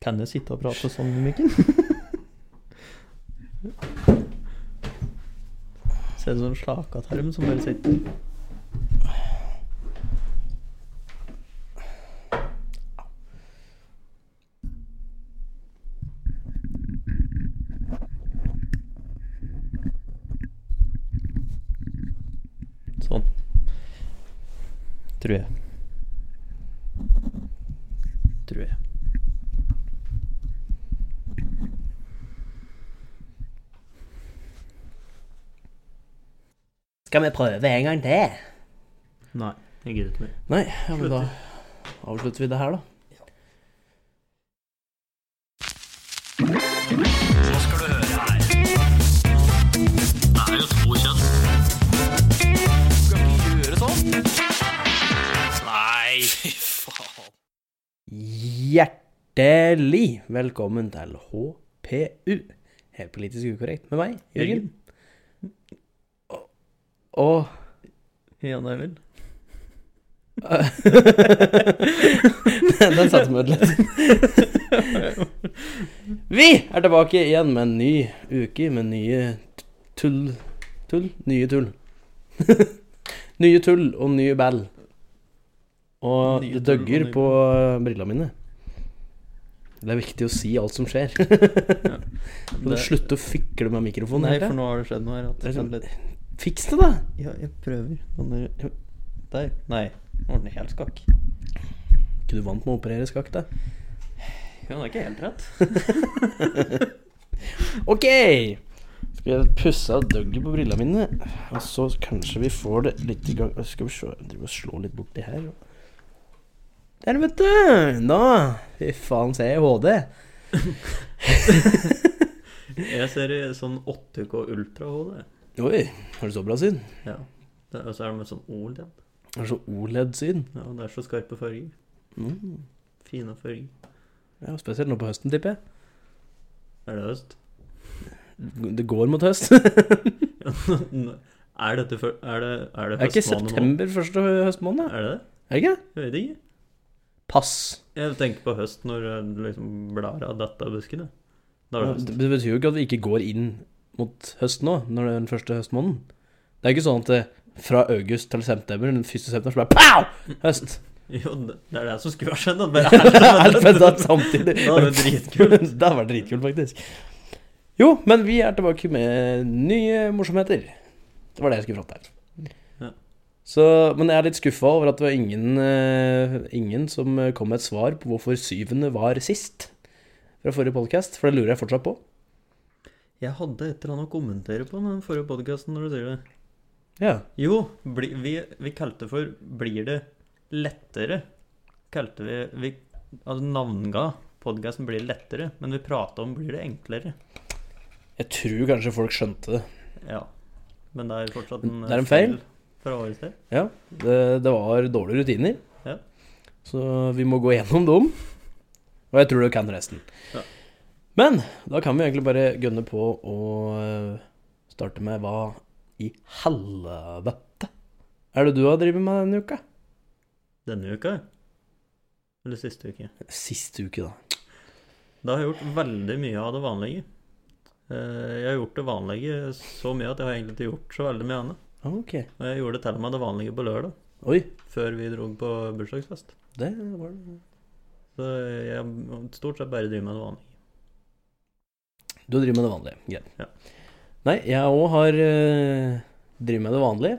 Kan jeg sitte og prate sånn Mikkel? Ser ut som en slakatarm som bare sitter Sånn. Tror jeg. Tror jeg. Skal vi prøve en gang til? Nei, jeg gidder ikke mer. Nei, ja, men da avslutter vi det her, da. Hjertelig velkommen til HPU. Helt politisk ukorrekt med meg, Jørgen. Og, Jan Eivind. Den satte meg ut litt. Vi er tilbake igjen med en ny uke med nye tull Tull? Nye tull. nye tull og nye ball. Og Nye det døgger på brillene mine. Det er viktig å si alt som skjer. ja, Det- slutte å fikle med mikrofonen? Nei, for nå har det skjedd noe her. Fiks det, da! Ja, jeg prøver. Er... Der. Nei, den helt skakk. Ikke du vant med å operere skakk, da? Jo, det er ikke helt rett. Ok! Skal jeg pusse av døgget på brillene mine, og så kanskje vi får det litt i gang. Skal vi se, jeg driver og slår litt borti her. Der, vet du! Nå! Fy faen, ser jeg HD. Jeg ser sånn 8K Ultra HD. Oi, har du så bra syn? Ja. Og så er det med sånn OLED. Det er så OLED-syn. Ja, det er så skarpe farger. Mm. Fine farger. Ja, spesielt nå på høsten, tipper jeg. Er det høst? Det går mot høst. er dette for, Er det, er det Er ikke høstmåned nå? september første høstmåned? Er det det? Er det ikke? Jeg vet ikke. Pass. Jeg tenker på høst når du liksom blar av dette av buskene. Er det. Det det betyr jo ikke at vi ikke går inn mot høsten nå, når det er den første høstmåneden. Det er ikke sånn at det, fra august til september, den første september, så bare pow! Høst. Jo, det det er det som skulle ha skjedd. At bare alt Alt samtidig. Det hadde vært dritkult. det hadde vært dritkult, faktisk. Jo, men vi er tilbake med nye morsomheter. Det var det jeg skulle fram til. Så, men jeg er litt skuffa over at det var ingen, uh, ingen som kom med et svar på hvorfor syvende var sist fra forrige podcast, for det lurer jeg fortsatt på. Jeg hadde et eller annet å kommentere på den forrige podkasten når du sier det. Ja. Jo, bli, vi, vi kalte for 'Blir det lettere'? Kalte vi, vi Altså navnga podkasten 'Blir det lettere', men vi prata om 'Blir det enklere'? Jeg tror kanskje folk skjønte det. Ja. Men det er fortsatt en, Det er en feil. fra året til. Ja, det, det var dårlige rutiner. Ja. Så vi må gå gjennom dem. Og jeg tror du kan resten. Ja. Men da kan vi egentlig bare gønne på å eh, starte med hva i helvete er det du har drevet med denne uka? Denne uka? Eller siste uke? Siste uke, da. Da har jeg gjort veldig mye av det vanlige. Eh, Jeg har gjort det vanlige så mye at jeg har egentlig ikke gjort så veldig mye annet. Ah, Ok. Og jeg gjorde til og med det vanlige på lørdag, Oi, før vi dro på bursdagsfest. det var det. Så jeg stort sett bare driver med det vanlige. Du driver med det vanlige. Greit. Ja. Nei, jeg òg har uh, driver med det vanlige.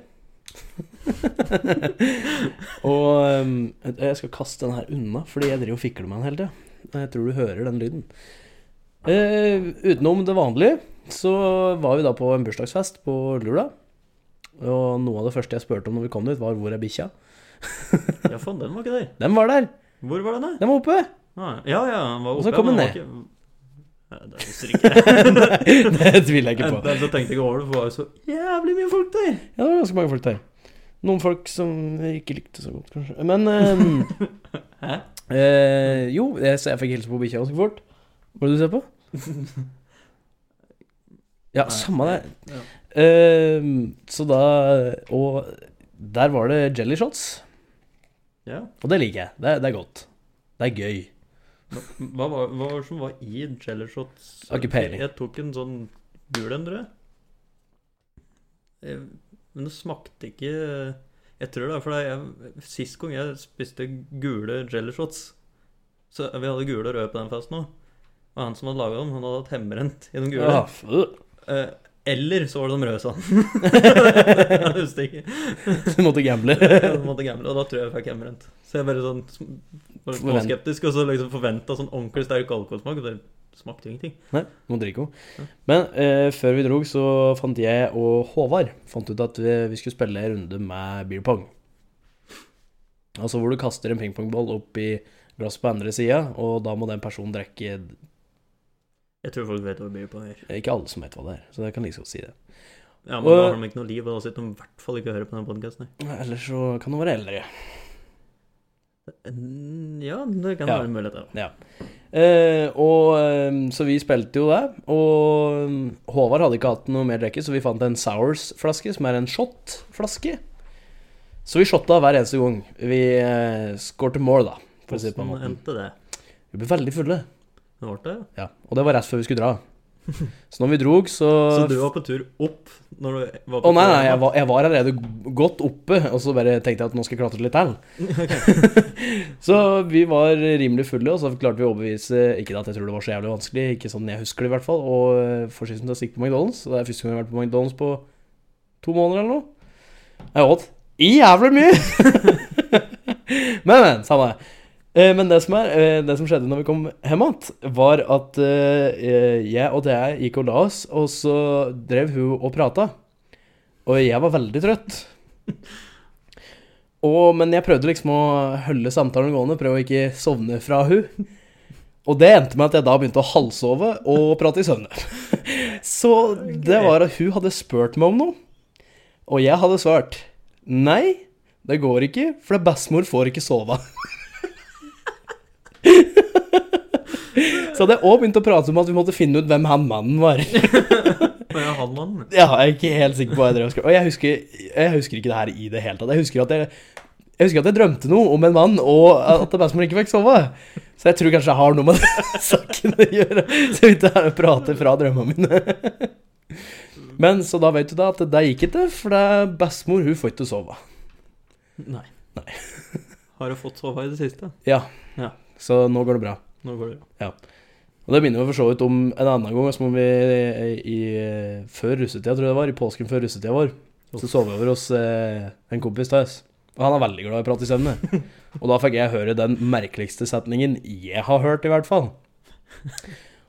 og um, jeg skal kaste den her unna, fordi jeg driver og fikler med den hele tida. Jeg tror du hører den lyden. Uh, utenom det vanlige så var vi da på en bursdagsfest på Lula. Og noe av det første jeg spurte om når vi kom dit, var 'hvor er bikkja'? Ja, faen, den var ikke der. Den var der! Hvor var den, da? Den var oppe! Ah, ja, ja, den var Og oppe. så kom den ned. Det ikke. Nei, det tviler jeg ikke på. Enten så tenkte jeg ikke over det, for det var jo så jævlig mye folk der. Ja, det var ganske mange folk der. Noen folk som jeg ikke likte så godt, kanskje. Men ehm, Hæ? eh, Jo, jeg, så jeg fikk hilse på bikkja ganske fort. Hva er det du ser på? Ja, samme det. Ja. Ehm, så da Og der var det jelly shots. ja. Og det liker jeg. Det, det er godt. Det er gøy. Hva var, hva var det som var i Jellershots? Har ikke peiling. Jeg tok en sånn gul en, tror jeg. Men det smakte ikke Jeg tror det er fordi jeg, sist gang jeg spiste gule Jellershots Så Vi hadde gule og røde på den festen òg. Og han som hadde laga dem, han hadde hatt hjemmebrent i noen gule. Ja, Eh, eller så var det de røde, sa jeg husker ikke. Du måtte gamble. Jeg måtte gamble, og da tror jeg jeg fikk hjemmerent. Så jeg bare sånn var litt Forvent- skeptisk, og så liksom forventa sånn ordentlig sterk alkoholsmak. Det smakte ingenting. Nei, må drikke Ja. henne. Men eh, før vi drog, så fant jeg og Håvard fant ut at vi, vi skulle spille en runde med beer pong. Altså hvor du kaster en pingpongball opp i glasset på andre sida, og da må den personen drikke Jeg tror folk vet hva beer pong er. Ikke alle som vet hva det er, så jeg kan like liksom godt si det. Ja, men Og- da har de ikke noe liv, og da sitter de i hvert fall ikke og hører på den podkasten. Eller så kan de være eldre. Ja, det kan Ja. være en mulighet, det. Ja. Eh, og eh, Så vi spilte jo det. Og mm, Håvard hadde ikke hatt noe mer drikke, så vi fant en Sours-flaske, som er en shot-flaske. Så vi shotta hver eneste gang. Vi eh, scoret more, da, for å si det på en måte. endte det? Vi ble veldig fulle. Det ble det? Ja. Og det var rett før vi skulle dra. Så når vi drog, så Så du var på tur opp når du var Å på nei, nei, jeg var, jeg var allerede godt oppe, og så bare tenkte jeg at nå skal jeg klatre litt til. så vi var rimelig fulle, og så klarte vi å overbevise Ikke at jeg tror det var så jævlig vanskelig, ikke sånn jeg husker det i hvert fall, og for få jeg stikk å på McDonald's. Og det er første gang jeg har vært på McDonald's på to måneder eller noe. Jeg åt jævlig mye! men, men, samme det. Eh, Men det som, er, eh, det som skjedde når vi kom hjem igjen, var at eh, jeg og Thea gikk og la oss, og så drev hun og prata. Og jeg var veldig trøtt. Og, men jeg prøvde liksom å holde samtalen gående, prøve å ikke sovne fra hun. Og det endte med at jeg da begynte å halvsove og prate i søvne. Så det var at hun hadde spurt meg om noe, og jeg hadde svart nei, det går ikke, for det bestemor får ikke sove. Så hadde jeg òg begynt å prate om at vi måtte finne ut hvem han mannen var. Ja, jeg er ikke helt sikker på hva jeg drev og skrev. Og jeg husker, jeg husker ikke det her i det hele tatt. Jeg husker at jeg, jeg husker at jeg drømte noe om en mann, og at bestemor ikke fikk sove. Så jeg tror kanskje jeg har noe med den saken å gjøre. Så jeg begynte å prate fra drømmene mine. Men så da vet du da at det gikk ikke, for det er bestemor hun får ikke sove. Nei. Nei. Har du fått sove i det siste? Ja. Ja. Så nå går det bra. Nå går det bra. Og det minner jo for så vidt om en annen gang som vi i, før russetida, tror jeg det var, i påsken før russetida vår, så sov vi over hos eh, en kompis av oss. Og han er veldig glad i å prate i søvne. Og da fikk jeg høre den merkeligste setningen jeg har hørt, i hvert fall.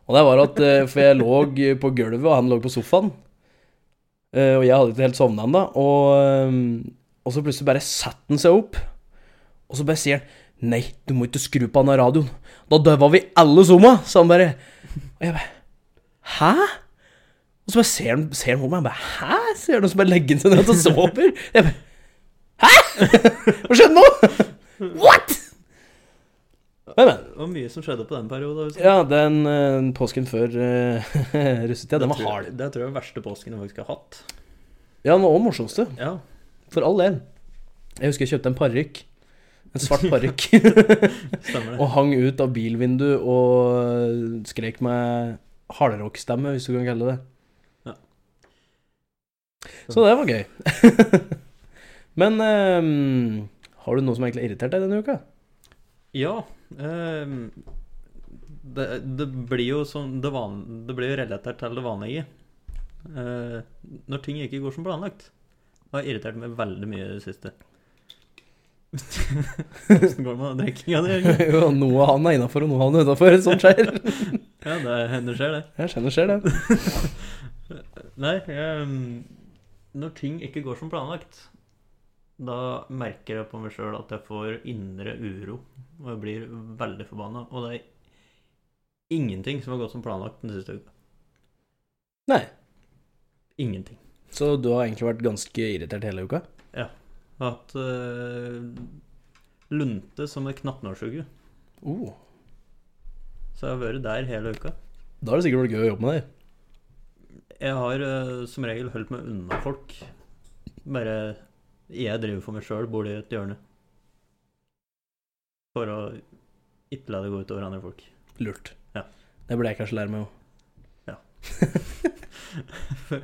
Og det var at eh, For jeg lå på gulvet, og han lå på sofaen. Eh, og jeg hadde ikke helt sovna ennå. Og, eh, og så plutselig bare setter han seg opp, og så bare sier han Nei, du må ikke skru på den radioen. Da døver vi alle sammen, sa han bare. Og jeg bare Hæ? Og så bare ser han, ser han på meg og bare Hæ? Ser han noen så bare legger seg ned og sover. Jeg bare Hæ? Hva skjedde nå? What? Men, men. Det var mye som skjedde på den perioden. Ja, den uh, påsken før uh, russetida, den var hard. Det tror jeg er den verste påsken jeg faktisk har hatt. Ja, den var også morsomste. Ja. For all del. Jeg husker jeg kjøpte en parykk. En svart parykk. Og hang ut av bilvinduet og skrek med hardrockstemme, hvis du kan kalle det Ja. Så det var gøy. Men um, har du noe som egentlig har irritert deg denne uka? Ja. Um, det, det blir jo som det van, Det blir jo relatert til det vanlige. Uh, når ting ikke går som planlagt. Det har irritert meg veldig mye i det siste. Åssen går det med drikkinga di? Jo, noe han er innafor, og noe han er utafor. Sånt skjer. Ja, det hender skjer, det. Jeg skjønner, skjer det. Nei, jeg, når ting ikke går som planlagt, da merker jeg på meg sjøl at jeg får indre uro. Og jeg blir veldig forbanna. Og det er ingenting som har gått som planlagt den siste uka. Nei. Ingenting. Så du har egentlig vært ganske irritert hele uka? Har eh, lunte som et knappnålsuge. Oh. Så jeg har vært der hele uka. Da har det sikkert vært gøy å jobbe med deg. Jeg har eh, som regel holdt meg unna folk. Bare jeg driver for meg sjøl, bor i et hjørne. For å ikke la det gå utover andre folk. lurt. Ja. Det burde jeg kanskje lære meg òg.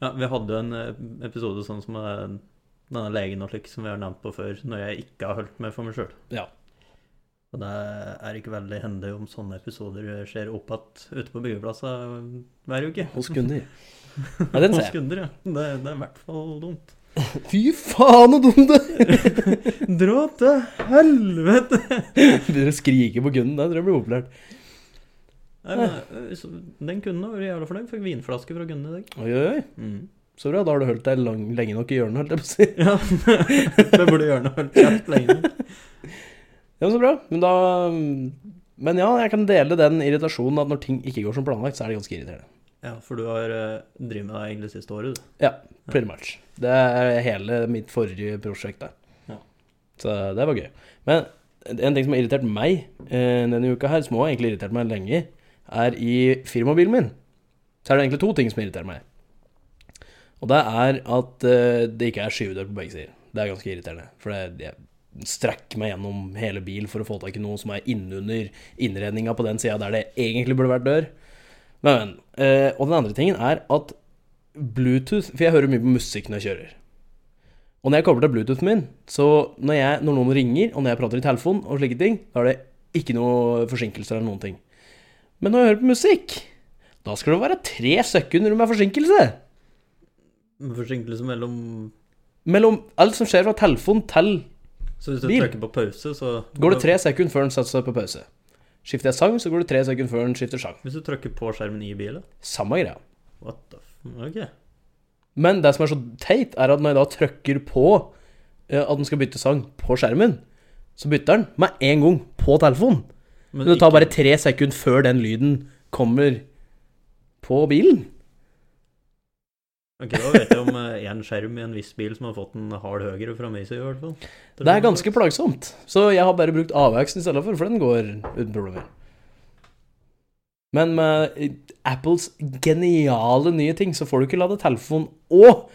Ja, vi hadde jo en eh, episode sånn som denne legen og slik, som vi har nevnt på før, når jeg ikke har holdt meg for meg sjøl. Ja. Og det er ikke veldig hendig om sånne episoder skjer opp igjen ute på byggeplasser hver uke. Hos kunder. Ja, den ser Hos jeg. kunder, ja. Det, det er i hvert fall dumt. Fy faen, så dumt det! Dra til helvete! Begynner å skrike på kunden. Det tror jeg blir populært. Nei, men, eh, Den kunden vært jævla fornøyd. Fikk vinflaske fra kunden i dag. Oi, oi, oi. Mm. Så bra. Da har du holdt deg lang, lenge nok i hjørnet, holdt jeg på å si. Ja, det burde hjørnet holdt kjeft lenge. Ja, men så bra. Men da Men ja, jeg kan dele den irritasjonen at når ting ikke går som planlagt, så er det ganske irriterende. Ja, for du har uh, drevet med det egentlig siste året, du. Ja, pretty much. Det er hele mitt forrige prosjekt der. Ja. Så det var gøy. Men en ting som har irritert meg eh, denne uka her, som også egentlig irritert meg lenge, er i firmabilen min. Så er det egentlig to ting som irriterer meg. Og det er at eh, det ikke er skyvedør på begge sider. Det er ganske irriterende. For det, jeg strekker meg gjennom hele bil for å få tak i noe som er innunder innredninga på den sida der det egentlig burde vært dør. Men, men. Eh, og den andre tingen er at Bluetooth For jeg hører mye på musikk når jeg kjører. Og når jeg kobler til Bluetoothen min, så når, jeg, når noen ringer, og når jeg prater i telefon og slike ting, da er det ikke noe forsinkelser eller noen ting. Men når jeg hører på musikk, da skal det være tre sekunder med forsinkelse. Forsinkelse mellom Mellom alt som skjer fra telefon til Så hvis du Bil. trykker på pause, så Går det tre sekunder før den setter seg på pause. Skifter jeg sang, så går det tre sekunder før den skifter sang. Hvis du trykker på skjermen i bilen? Samme greia. What the f... Ok. Men det som er så teit, er at når jeg da trykker på eh, at den skal bytte sang på skjermen, så bytter den med en gang på telefonen. Men Men det tar ikke- bare tre sekunder før den lyden kommer på bilen. Ok, Da vet jeg om én skjerm i en viss bil som har fått en hard høyre fra meg side, i hvert fall. Det er ganske plagsomt. Så jeg har bare brukt AVX i stedet for, for den går uten problemer. Men med eh, Apples geniale nye ting, så får du ikke lade telefonen og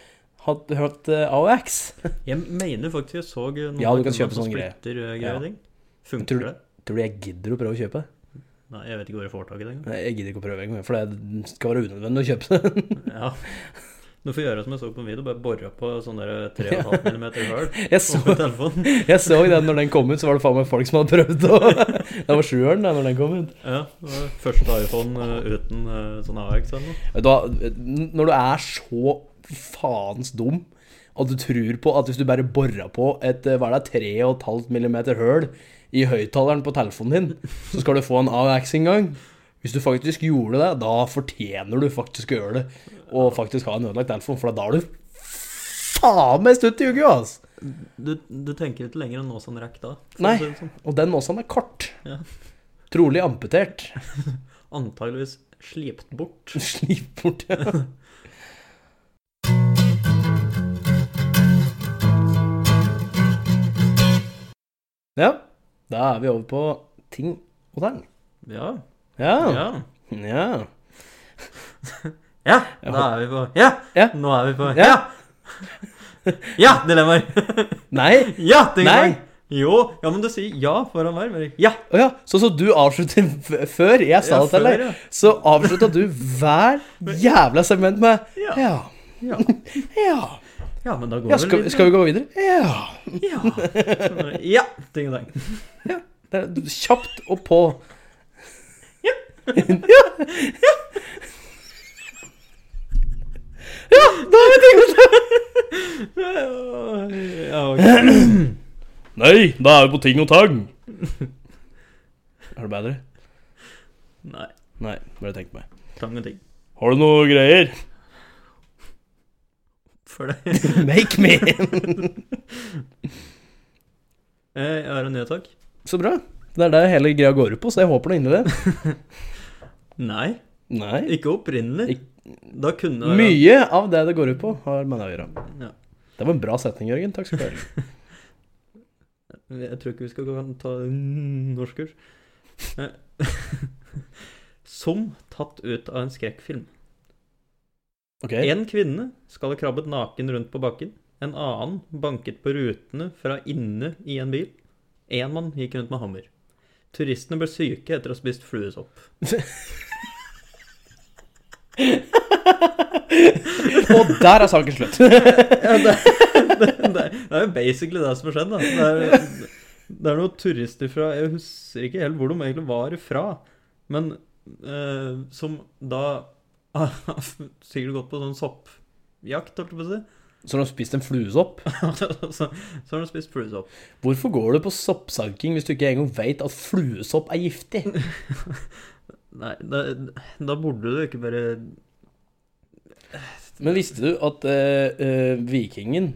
hatt hørt AOX. Jeg mener faktisk jeg så noen Ja, du kan kjøpe som sånn splitter, eh, Ja. Funker. Tror det? Tror du jeg gidder å prøve å kjøpe? Nei, jeg vet ikke hvor jeg får tak i det engang. Jeg gidder ikke å prøve engang, for det skal være unødvendig å kjøpe det. Ja. Du får gjøre som jeg så på en video, bare bore på sånn 3,5 mm hull Jeg så, oppi telefonen. jeg så den når den kom ut, så var det faen meg folk som hadde prøvd å Det var sjueren da når den kom ut. Ja, det var første iPhone eh, uten eh, sånn AX eller noe. Når du er så faens dum at du tror på at hvis du bare borer på et eh, hva er det, 3,5 mm høl i høyttaleren på telefonen din, så skal du få en AX en gang. Hvis du faktisk gjorde det, da fortjener du faktisk å gjøre det. Og faktisk ha en ødelagt telefon, for da er du faen meg stutt i uka, altså. Du, du tenker ikke lenger enn nå sånn rekk da? Nei. sånn. Og den Nåsan er kort. Ja. Trolig amputert. Antageligvis slipt bort. slipt bort, ja. Ja, da er vi over på ting og tang. Ja. Ja. Ja. Ja. Da er vi på Ja! Ja. Nå er vi på Ja. Ja! Dilemmaer! Nei. Ja! Nei. Jo, ja, men du sier ja foran hver. Erik. Ja! Å ja, sånn som du avslutter f før jeg sa Ja, det til før, deg, ja. så avslutta du hver jævla segment med Ja. ja. Ja, Ja. ja men da går ja skal, skal vi gå videre? Ja. Ja. ja. Ting og tang. Det er kjapt og på. Ja. ja. da er vi ting og tang. Ja. Nei, da er vi på ting og tang. Er det bedre? Nei. Nei, bare tenk på meg. Tang og ting. Har du noe greier? For det. Make me. Eh, Jeg har en nyhetssak. Så bra. Det er det hele greia går ut på, så jeg håper noe inni det. Nei, Nei. ikke opprinnelig. Da kunne være- Mye av det det går ut på, har med det å gjøre. Ja. Det var en bra setning, Jørgen. Takk skal du ha. Jeg tror ikke vi skal ta norskkurs. Eh, Som tatt ut av en skrekkfilm. Okay. En kvinne skal ha krabbet naken rundt på bakken. En annen banket på rutene fra inne i en bil. En mann gikk rundt med hammer. turistene ble syke etter å ha spist fluesopp. Og der er saken slutt. Ja, det, det, det, det er jo basically det som har skjedd, da. Det er, det er noen turister fra Jeg husker ikke helt hvor de egentlig var fra, men eh, som da har sikkert gått på sånn soppjakt, holdt jeg på å si. Så har de spist en fluesopp. så, så har de spist fluesopp. Hvorfor går du på soppsanking hvis du ikke engang vet at fluesopp er giftig? Nei, da, da burde du ikke bare Men visste du at eh, vikingen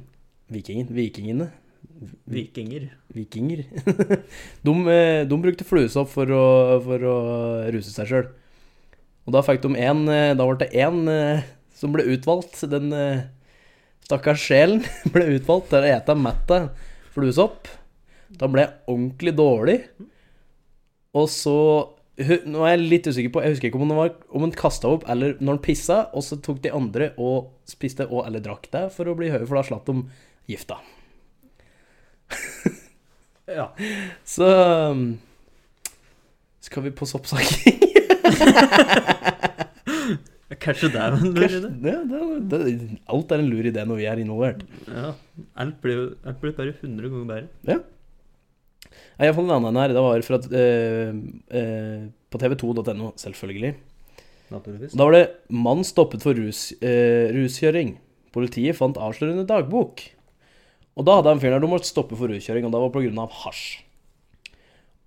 Vikingen? Vikingene? Vikinger Vikinger? de, eh, de brukte fluesopp for å, for å ruse seg sjøl. Og da fikk de en eh, Da ble det én som ble utvalgt. Den stakkars sjelen ble utvalgt til å ete metta fluesopp. Da ble jeg ordentlig dårlig. Og så Nå er jeg litt usikker på Jeg husker ikke om han, var, om han kasta opp eller når han pissa, og så tok de andre og spiste og eller drakk det for å bli høy, for da slapp de gifta. Ja. Så um, skal vi på soppsaking? Kanskje det er en lur idé? Ja, alt er en lur idé når vi er involvert. Ja. Alt blir alt blir bare 100 ganger bedre. Nei, Jeg fant en annen her. Det var fra eh, eh, på tv2.no, selvfølgelig. Naturligvis. Da var det 'mann stoppet for rus, eh, ruskjøring'. Politiet fant avslørende dagbok. Og da hadde han fyren der du måtte stoppe for ruskjøring, og det var pga. hasj.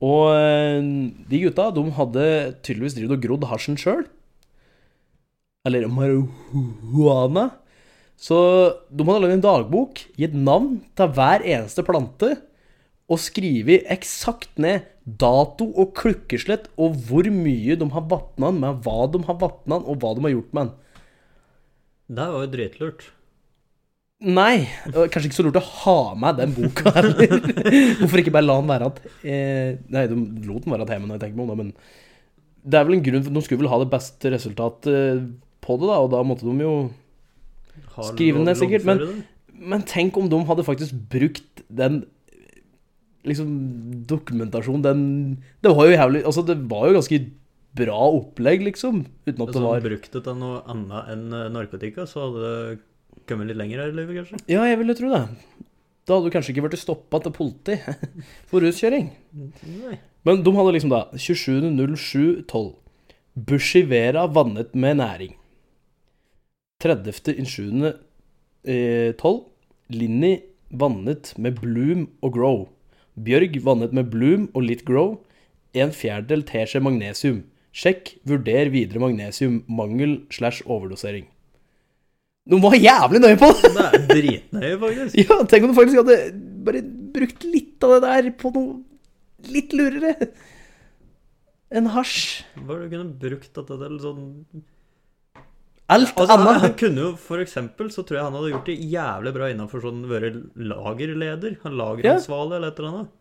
Og de gutta de hadde tydeligvis drevet og grodd hasjen sjøl. Eller marihuana. Så de hadde lagd en dagbok, gitt navn til hver eneste plante, og skrevet eksakt ned dato og klukkeslett og hvor mye de har vatna den med, hva de har vatna den, og hva de har gjort med den. Det var jo dritlurt. Nei, kanskje ikke så lurt å ha med den boka heller. Hvorfor ikke bare la den være at eh, Nei, de lot den være at hjemme, når jeg tenker meg om det, men det er vel en grunn for De skulle vel ha det beste resultatet på det, da, og da måtte de jo skrive den ned sikkert, men- Men tenk om de hadde faktisk brukt den liksom dokumentasjon, Den Det var jo jævlig Altså, det var jo ganske bra opplegg, liksom. Uten at det Altså, var brukt det til noe annet enn eh, narkotika, så hadde det kommet litt lenger her i livet, kanskje. Ja, jeg ville tro det. Da hadde du kanskje ikke blitt stoppa til politi for ruskjøring. Nei. Men de hadde liksom da 27.07.12. Bushivera vannet med næring. 30.07.12. Linni vannet med bloom og grow. Bjørg vannet med bloom og litt grow. En fjerdedel teskje magnesium. Sjekk, vurder videre magnesium. Mangel slash overdosering. De var jævlig nøye på det! Det er dritnøye, faktisk. Ja, tenk om du faktisk hadde bare brukt litt av det der på noe litt lurere enn hasj. Hva du kunne brukt dette til sånn Alt Altså, han, annet. han kunne jo for eksempel, så tror jeg han hadde gjort det jævlig bra innenfor sånn være lagerleder. Han ja. eller et eller annet.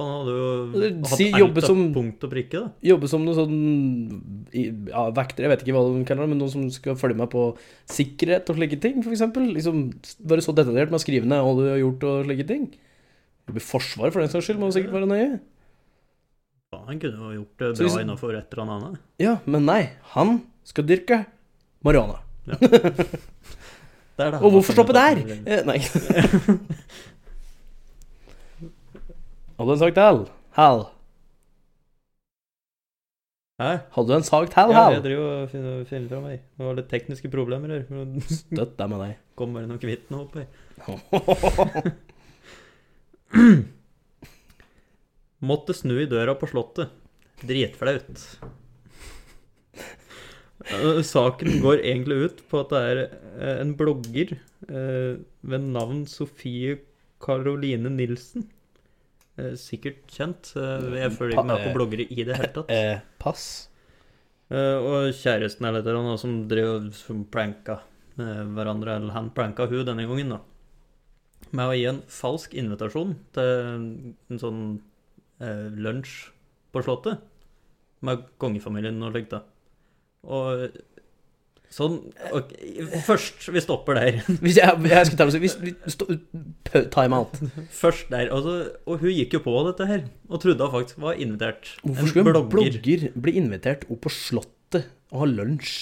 Han hadde jo Eller hatt si jobbe som- punkt og prikke, da. Jobbe som noe sånn ja, vekter, jeg vet ikke hva de kaller det, men noen som skal følge med på sikkerhet og slike ting, eksempel. Liksom være så detaljert med å skrive ned hva du har gjort og slike ting. Forsvaret, for den saks skyld, må sikkert være nøye. Ja, Han kunne jo gjort det bra innenfor et eller annet. Ja, men nei. Han skal dyrke marihuana. Ja. Og hvorfor har stoppe der? Eh, nei. Hadde du en sak til? Hal. Hæ? Hadde du en sak til, Ja, Hal? jeg driver og finner, finner fram her. Det var litt tekniske problemer her. men Det Støtt deg med deg. kom bare noe hvitt nå oppi. Måtte snu i døra på slottet. Dritflaut. Eh, Saken går egentlig ut på at det er eh, en blogger eh, ved navn Sofie Karoline Nilsen. Eh, Sikkert kjent. Jeg følger ikke med på bloggere i det hele tatt. Eh, pass. Eh, og kjæresten er eller annet som drev som pranka hverandre, eller han pranka hun denne gangen, da. Med å gi en falsk invitasjon til en sånn eh, lunsj på Slottet. Med kongefamilien og slikt, da. Og Sånn ok, Først, vi stopper der. Hvis jeg, jeg skal ta det, hvis, hvis, Time out. Først der. Altså, og hun gikk jo på dette her, og trodde hun faktisk var invitert. Hvorfor skulle en blogger bli invitert opp på Slottet og ha lunsj?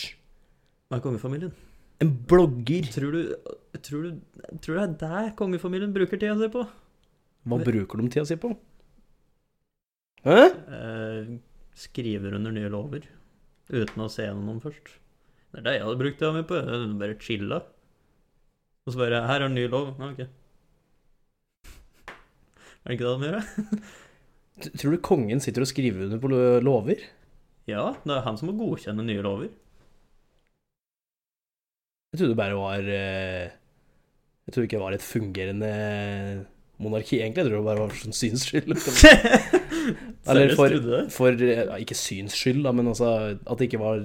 Med kongefamilien. En blogger? Tror du, tror du Tror du det er det kongefamilien bruker tida si på? Hva bruker de tida si på? Hæ? Eh, skriver under nye lover. Uten å se gjennom først. Det er det jeg hadde brukt tida mi på. Bare chilla. Og så bare Her er en ny lov. Ja, ok. Er det ikke det de gjør? da? Tror du kongen sitter og skriver under på lover? Ja, det er han som må godkjenne nye lover. Jeg trodde det bare var eh, Jeg trodde ikke det var et fungerende monarki, egentlig. Jeg trodde det bare var for sånn syns skyld. Eller for, for eh, Ikke syns skyld, da, men altså at det ikke var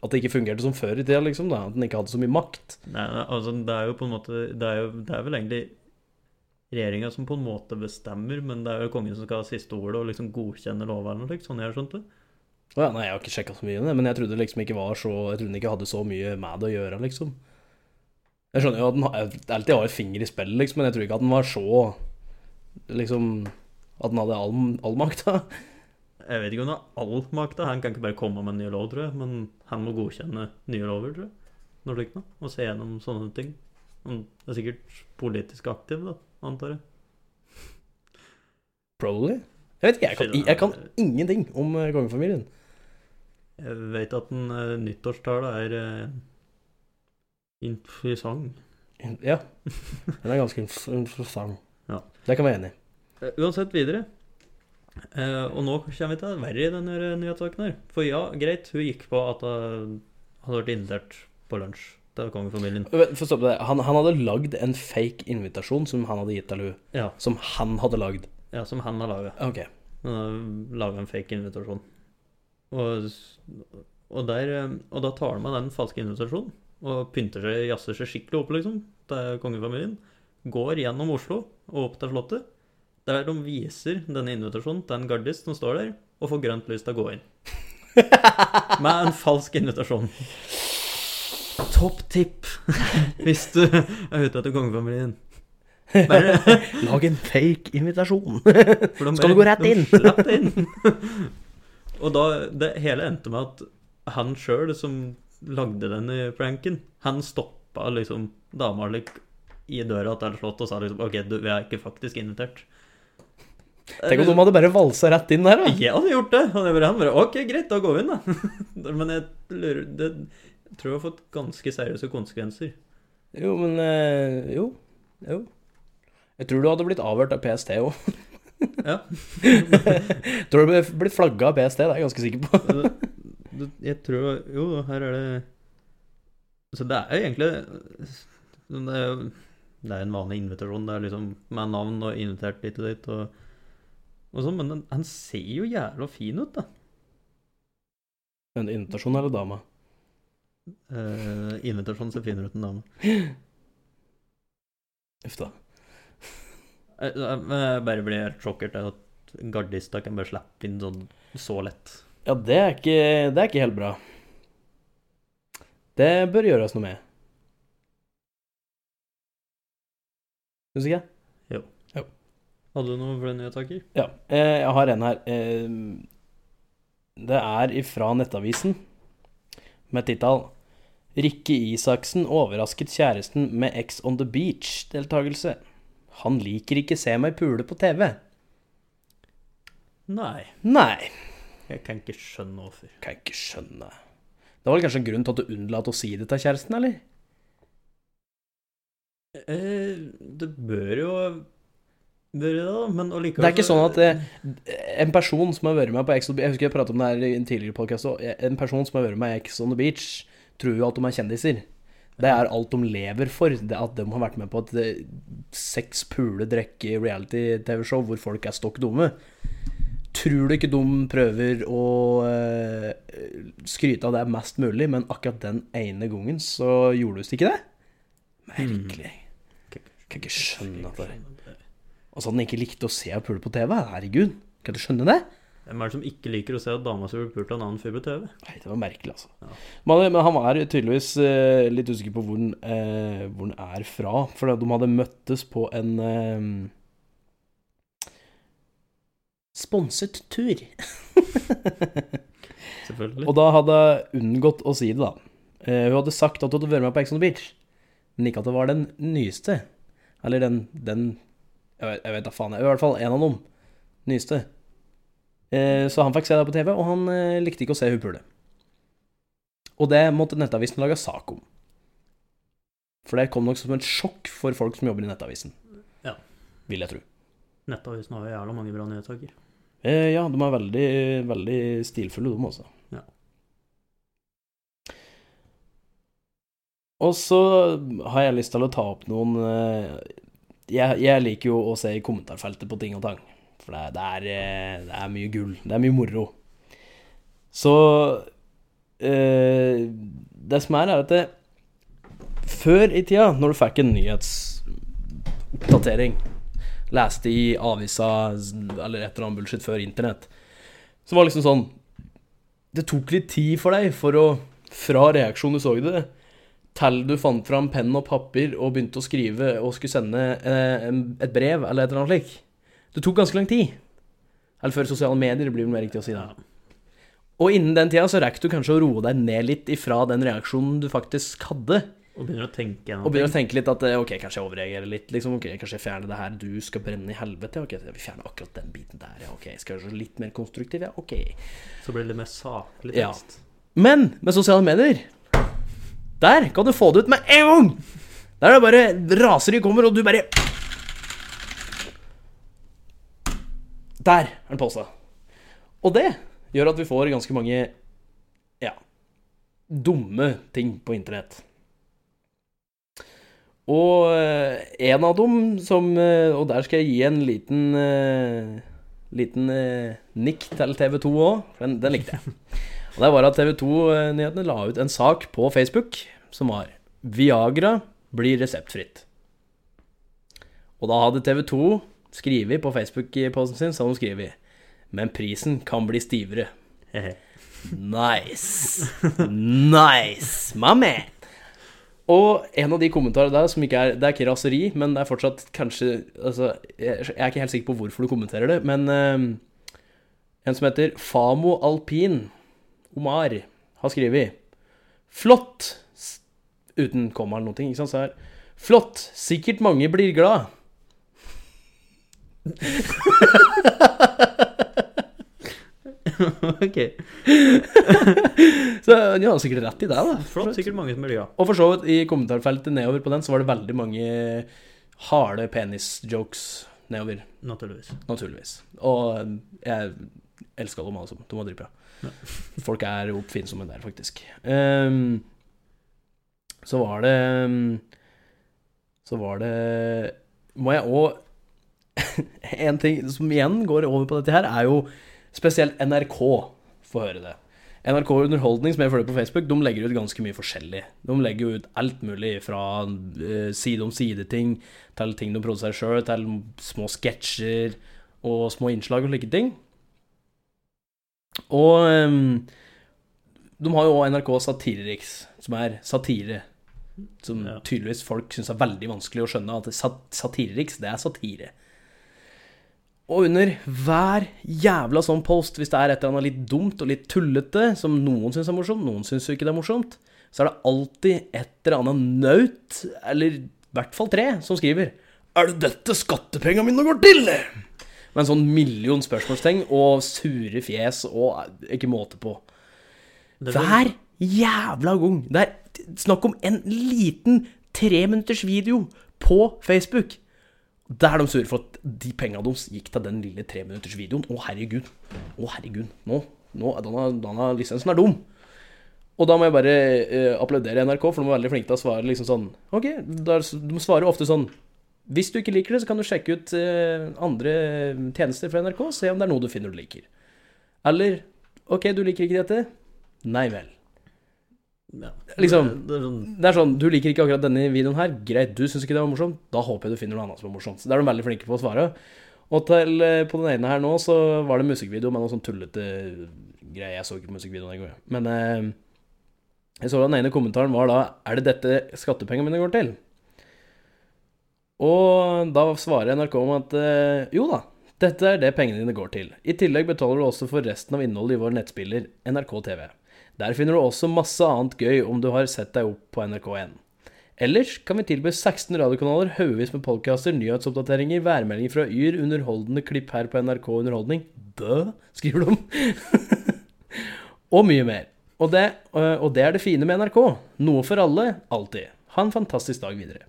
At det ikke fungerte som før i tida, liksom. da At den ikke hadde så mye makt. Nei, nei, altså det er jo på en måte Det er, jo, det er vel egentlig regjeringa som på en måte bestemmer, men det er jo kongen som skal ha siste ordet og liksom godkjenne lovene slikt, sånn jeg har skjønt det. Å ja, nei, jeg har ikke sjekka så mye det, men jeg trodde liksom ikke var så Jeg trodde den ikke hadde så mye med det å gjøre, liksom. Jeg skjønner jo at den alltid har et finger i spillet, liksom, men jeg tror ikke at den var så Liksom At han hadde all, all makta? Jeg vet ikke om han har all makta. Han kan ikke bare komme med en ny lov, tror jeg, men han må godkjenne nye lover, tror jeg. Noe slikt noe. Og se gjennom sånne ting. Han er sikkert politisk aktiv, da, antar jeg. Probably. Jeg vet ikke, jeg kan, jeg kan ingenting om eh, kongefamilien. Jeg vet at en uh, nyttårstale er uh, interessant. Ja. Den er ganske inf- interessant. Ja. Det kan vi være enig i. Eh, Uansett, videre. Eh, og nå kommer vi til det verre i denne nyhetssaken her. For ja, greit, hun gikk på at hun hadde vært invitert på lunsj til kongefamilien. Få stoppe det. Han, han hadde lagd en fake invitasjon som han hadde gitt til henne. Ja, Som han hadde lagd. ja som han har laga. Okay. Laga en fake invitasjon. Og, og, der, eh, og da tar han med den falske invitasjonen og pynter seg, jazzer seg skikkelig opp, liksom, til kongefamilien. Går gjennom Oslo og opp til Slottet. Der de viser denne invitasjonen til en gardist som står der, og får grønt lys til å gå inn. Med en falsk invitasjon. Topp tipp hvis du er ute etter kongefamilien. Bare Lag en fake invitasjon. så Skal du gå rett inn? Rett inn. og da, det hele endte med at han sjøl som lagde denne pranken, han stoppa liksom dama i døra til Slottet og sa liksom OK, du, vi er ikke faktisk invitert. Tenk om de hadde bare valsa rett inn der, da. Jeg hadde gjort det. Og det var han bare OK, greit, da går vi inn, da. Men jeg lurer Det jeg tror jeg har fått ganske seriøse konsekvenser. Jo, men eh, Jo. Jo. Jeg tror du hadde blitt avhørt av PST òg. Ja. tror du hadde blitt flagga av PST, det er jeg ganske sikker på. Jeg tror Jo, her er det Så det er jo egentlig Det er, det er en vanlig invitasjon. Det er liksom med navn og invitert dit og dit. Og, og sånn, men den, han ser jo jævla fin ut, da. En invitasjon eller dame? Uh, invitasjon ser finere ut enn dame. Uff da. Jeg, jeg, bare blir helt sjokkert av at gardister kan bare slippe inn sånn så lett. Ja, det er ikke, det er ikke helt bra. Det bør gjøres noe med. Syns ikke? Hadde du noe for den nyhetssaker? Ja. eh, Jeg har en her. Eh, Det er ifra Nettavisen med tittel 'Rikke Isaksen overrasket kjæresten med Ex on the Beach'-deltakelse. Han liker ikke se meg pule på TV. Nei, Nei, jeg kan ikke skjønne hvorfor. kan ikke skjønne. Det var vel kanskje en grunn til at du unnlot å si det til kjæresten, eller? Eh, det bør jo men allikevel Det er ikke sånn at eh, en person som har vært med på Ex on the Beach Jeg husker jeg pratet om det her i en tidligere podcast òg. En person som har vært med i Ex on the Beach, tror jo at de er kjendiser. Det er alt de lever for. Det at de har vært med på et seks pule drikke reality-TV-show hvor folk er stokk dumme. Tror du ikke de prøver å eh, skryte av det mest mulig, men akkurat den ene gangen så gjorde du ikke det? Merkelig. Kan ikke skjønne at det Og så at han ikke likte å se og pule på TV. Herregud, kan du skjønne det? Hvem er det som ikke liker å se at dama si blir pult av en annen fyr på TV? Nei, det var merkelig, altså. Ja. Men, men han var tydeligvis eh, litt usikker på hvor han, eh, hvor han er fra. For de hadde møttes på en eh, sponset tur. Selvfølgelig. Og da hadde jeg unngått å si det, da. Eh, hun hadde sagt at hun hadde vært med på Ex on the Beach, men ikke at det var den nyeste. Eller den, den Jeg vet, jeg faen. da faen. I hvert fall en av dem. Nyeste. Eh, så han fikk se det på TV, og han eh, likte ikke å se hun pule. Og det måtte Nettavisen lage sak om. For det kom nok som et sjokk for folk som jobber i Nettavisen. Ja. Vil jeg tro. Nettavisen har jo jævla mange bra nyhetssaker. Eh, ja, de er veldig, veldig stilfulle, de også. Ja. Og så har jeg lyst til å ta opp noen eh, jeg, jeg liker jo å se i kommentarfeltet på ting og tang. For det, det, er, eh, det er mye gull. Det er mye moro. Så eh, Det som er, er at det, før i tida, når du fikk en nyhetsoppdatering leste i avisa eller et eller annet bullshit før internett, så var det liksom sånn Det tok litt tid for deg for å Fra reaksjonen du så det, til du fant fram penn og papir og begynte å skrive og skulle sende eh, et brev eller et eller annet slik. Det tok ganske lang tid. Eller før sosiale medier, blir det mer riktig å si det. Og innen den tida så rekker du kanskje å roe deg ned litt ifra den reaksjonen du faktisk hadde. Og begynner å tenke Og begynner å tenke litt at eh, ok, kanskje jeg overreagerer litt. liksom, ok, Kanskje jeg fjerner det her, du skal brenne i helvete. Ok, vi fjerner akkurat den biten der. ja, ok, Skal jeg være litt mer konstruktiv? Ja, ok. Så blir det litt mer saklig Ja. tekst. Men med sosiale medier Der kan du få det ut med en gang! Der er det bare raseri kommer, og du bare Der er den posta. Og det gjør at vi får ganske mange ja dumme ting på internett. Og eh, en av dem som eh, Og der skal jeg gi en liten eh, Liten nikk til TV 2 òg. Den, den likte jeg. Og det var at TV 2-nyhetene la ut en sak på Facebook som var Viagra blir reseptfritt. Og da hadde TV 2 skrevet på Facebook-posten sin, så hadde de skrevet Men prisen kan bli stivere. Nice. Nice, my. Og en av de kommentarene der som ikke er Det er ikke raseri, men det er fortsatt kanskje Altså, jeg er ikke helt sikker på hvorfor du kommenterer det, men uh, en som heter Famo Alpin Omar har skrevet Flott! Uten komma eller noe, ikke sant? Så her Flott! Sikkert mange blir glad. ok. Så de har sikkert rett i det, da. Flott. Sikkert mange som blir glad. Og for så vidt, i kommentarfeltet nedover på den, så var det veldig mange harde penis-jokes nedover, Naturligvis. naturligvis. Og jeg elsker dem alle sammen. De var dritbra. Folk er oppfinnsomme der, faktisk. Um, så var det Så var det Må jeg òg En ting som igjen går over på dette her, er jo spesielt NRK får høre det. NRK Underholdning, som jeg følger på Facebook, de legger ut ganske mye forskjellig. De legger ut alt mulig fra eh, side om side-ting til ting de produserer sjøl, til små sketsjer og små innslag og slike ting. Og ehm, de har jo òg NRK Satiriks, som er satire. Som Ja. tydeligvis folk syns er veldig vanskelig å skjønne at sat Satiriks, det er satire. Og under hver jævla sånn post, hvis det er et eller annet litt dumt og litt tullete, som noen syns er morsomt, noen syns jo ikke det er morsomt, så er det alltid et eller annet naut, eller i hvert fall tre, som skriver Er det dette skattepengene mine går til? Med en sånn million spørsmålstegn og sure fjes og ikke måte på. Hver jævla gang. Det er snakk om en liten treminutters video på Facebook. Der de sure for at de pengene deres gikk til den lille treminutters videoen. Å, herregud. Å, herregud. Nå, nå denne, denne lisensen er dum. Og da må jeg bare uh, applaudere NRK, for de er veldig flinke til å svare liksom sånn Ok, da, de svarer ofte sånn Hvis du ikke liker det, så kan du sjekke ut eh, andre tjenester fra NRK, se om det er noe du finner du liker. Eller Ok, du liker ikke dette? Nei vel. Ja. Liksom- Det, er sånn Det sånn, Du liker ikke akkurat denne videoen her. Greit, du syns ikke det var morsomt. Da håper jeg du finner noe annet som er morsomt. Så Det er de veldig flinke på å svare. Og til, eh, på den ene her nå så var det musikkvideo med noe sånn tullete greier. Jeg så ikke musikkvideoen går, men eh, jeg så den ene kommentaren var da Er det dette skattepengene mine går til? Og da svarer NRK om at eh, jo da, dette er det pengene dine går til. I tillegg betaler du også for resten av innholdet i vår nettspiller NRK TV. Der finner du også masse annet gøy om du har sett deg opp på NRK1. Ellers kan vi tilby 16 radiokanaler, haugevis med podkaster, nyhetsoppdateringer, værmeldinger fra Yr, underholdende klipp her på NRK Underholdning Dø, skriver de. og mye mer. Og det, øh, og det er det fine med NRK. Noe for alle, alltid. Ha en fantastisk dag videre.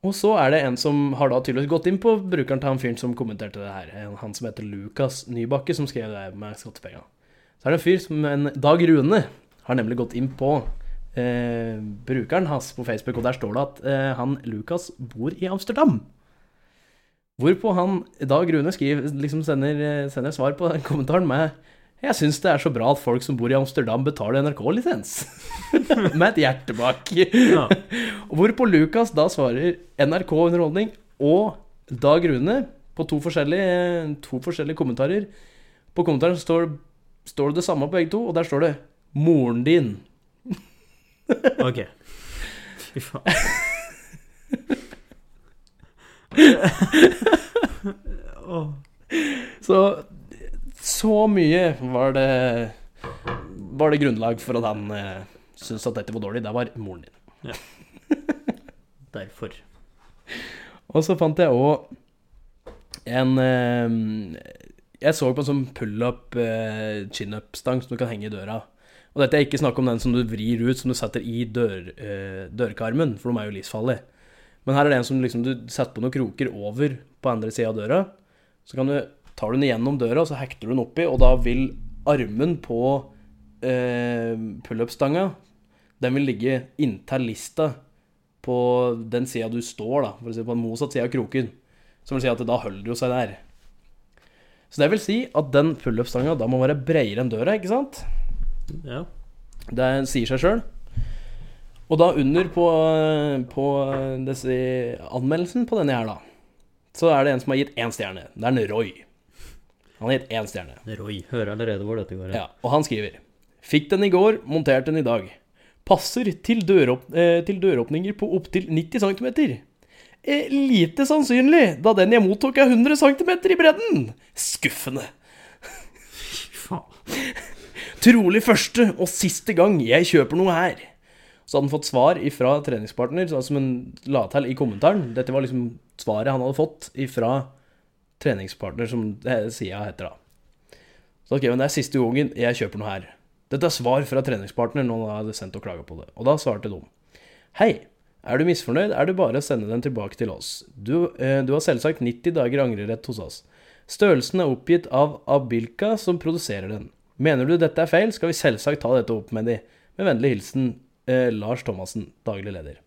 Og så er det en som har da tydeligvis gått inn på brukeren til han fyren som kommenterte det her. Han som heter Lukas Nybakke, som skrev det med skattepenga. Så er det en fyr som en Dag Rune har nemlig gått inn på eh, brukeren hans på Facebook, og der står det at eh, han Lukas bor i Amsterdam. Hvorpå han Dag Rune skriver, liksom sender, eh, sender svar på den kommentaren med Jeg syns det er så bra at folk som bor i Amsterdam, betaler NRK-lisens. med et hjerte bak. Ja. Hvorpå Lukas da svarer NRK Underholdning og Dag Rune på to forskjellige, to forskjellige kommentarer. På kommentaren står, står det det samme på begge to, og der står det 'moren din'. Ok. Fy faen. oh. Så så mye var det Var det grunnlag for at han eh, syntes at dette var dårlig. Det var moren din. Derfor. Og så fant jeg òg en eh, Jeg så på en sånn pull-up eh, chin-up-stang som du kan henge i døra. Og dette er ikke snakk om den som du vrir ut, som du setter i dør, eh, dørkarmen, for de er jo livsfarlige. Men her er det en som liksom du setter på noen kroker over på andre sida av døra. Så kan du, tar du den gjennom døra, så hekter du den oppi, og da vil armen på eh, pull-up-stanga Den vil ligge inntil lista på den sida du står, da, for å si på den motsatte sida av kroken. Som vil si at da holder det jo seg der. Så det vil si at den pull-up-stanga da må være bredere enn døra, ikke sant? Ja. Det sier seg sjøl. Og da under på, på disse anmeldelsen på denne her, da, så er det en som har gitt én stjerne. Det er en Roy. Han har gitt én stjerne. Roy hører allerede hvor dette går. Ja, og han skriver Fikk den i går, montert den i dag. Passer til, døråp eh, til døråpninger på opptil 90 cm. Eh, lite sannsynlig, da den jeg mottok er 100 cm i bredden. Skuffende. Fy faen. Trolig første og siste gang jeg kjøper noe her. Så hadde han fått svar ifra treningspartner, sånn som han la til i kommentaren. Dette var liksom svaret han hadde fått ifra treningspartner, som Sia heter da. Så ok, men det er siste gangen jeg kjøper noe her. Dette er svar fra treningspartner når han hadde sendt og klaga på det. Og da svarte de Hei, er du misfornøyd, er det bare å sende den tilbake til oss. Du, eh, du har selvsagt 90 dager angrerett hos oss. Størrelsen er oppgitt av Abilka som produserer den. Mener du dette er feil, skal vi selvsagt ta dette opp med de. Med vennlig hilsen eh, Lars Thomassen, daglig leder.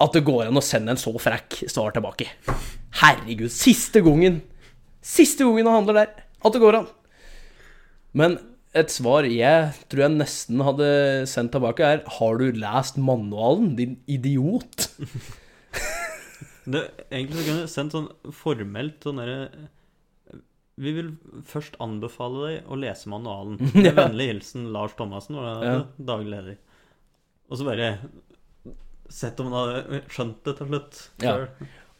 At det går an å sende en så frekk svar tilbake. Herregud, siste gangen Siste gangen han handler der. At det går an. Men et svar jeg tror jeg nesten hadde sendt tilbake, er Har du lest manualen, din idiot? Det, egentlig så kunne du sendt sånn formelt sånn derre Vi vil først anbefale deg å lese manualen. Med vennlig hilsen Lars Thomassen, var det Ja. daglig leder. Og så bare Sett om han hadde skjønt det til slutt. Ja.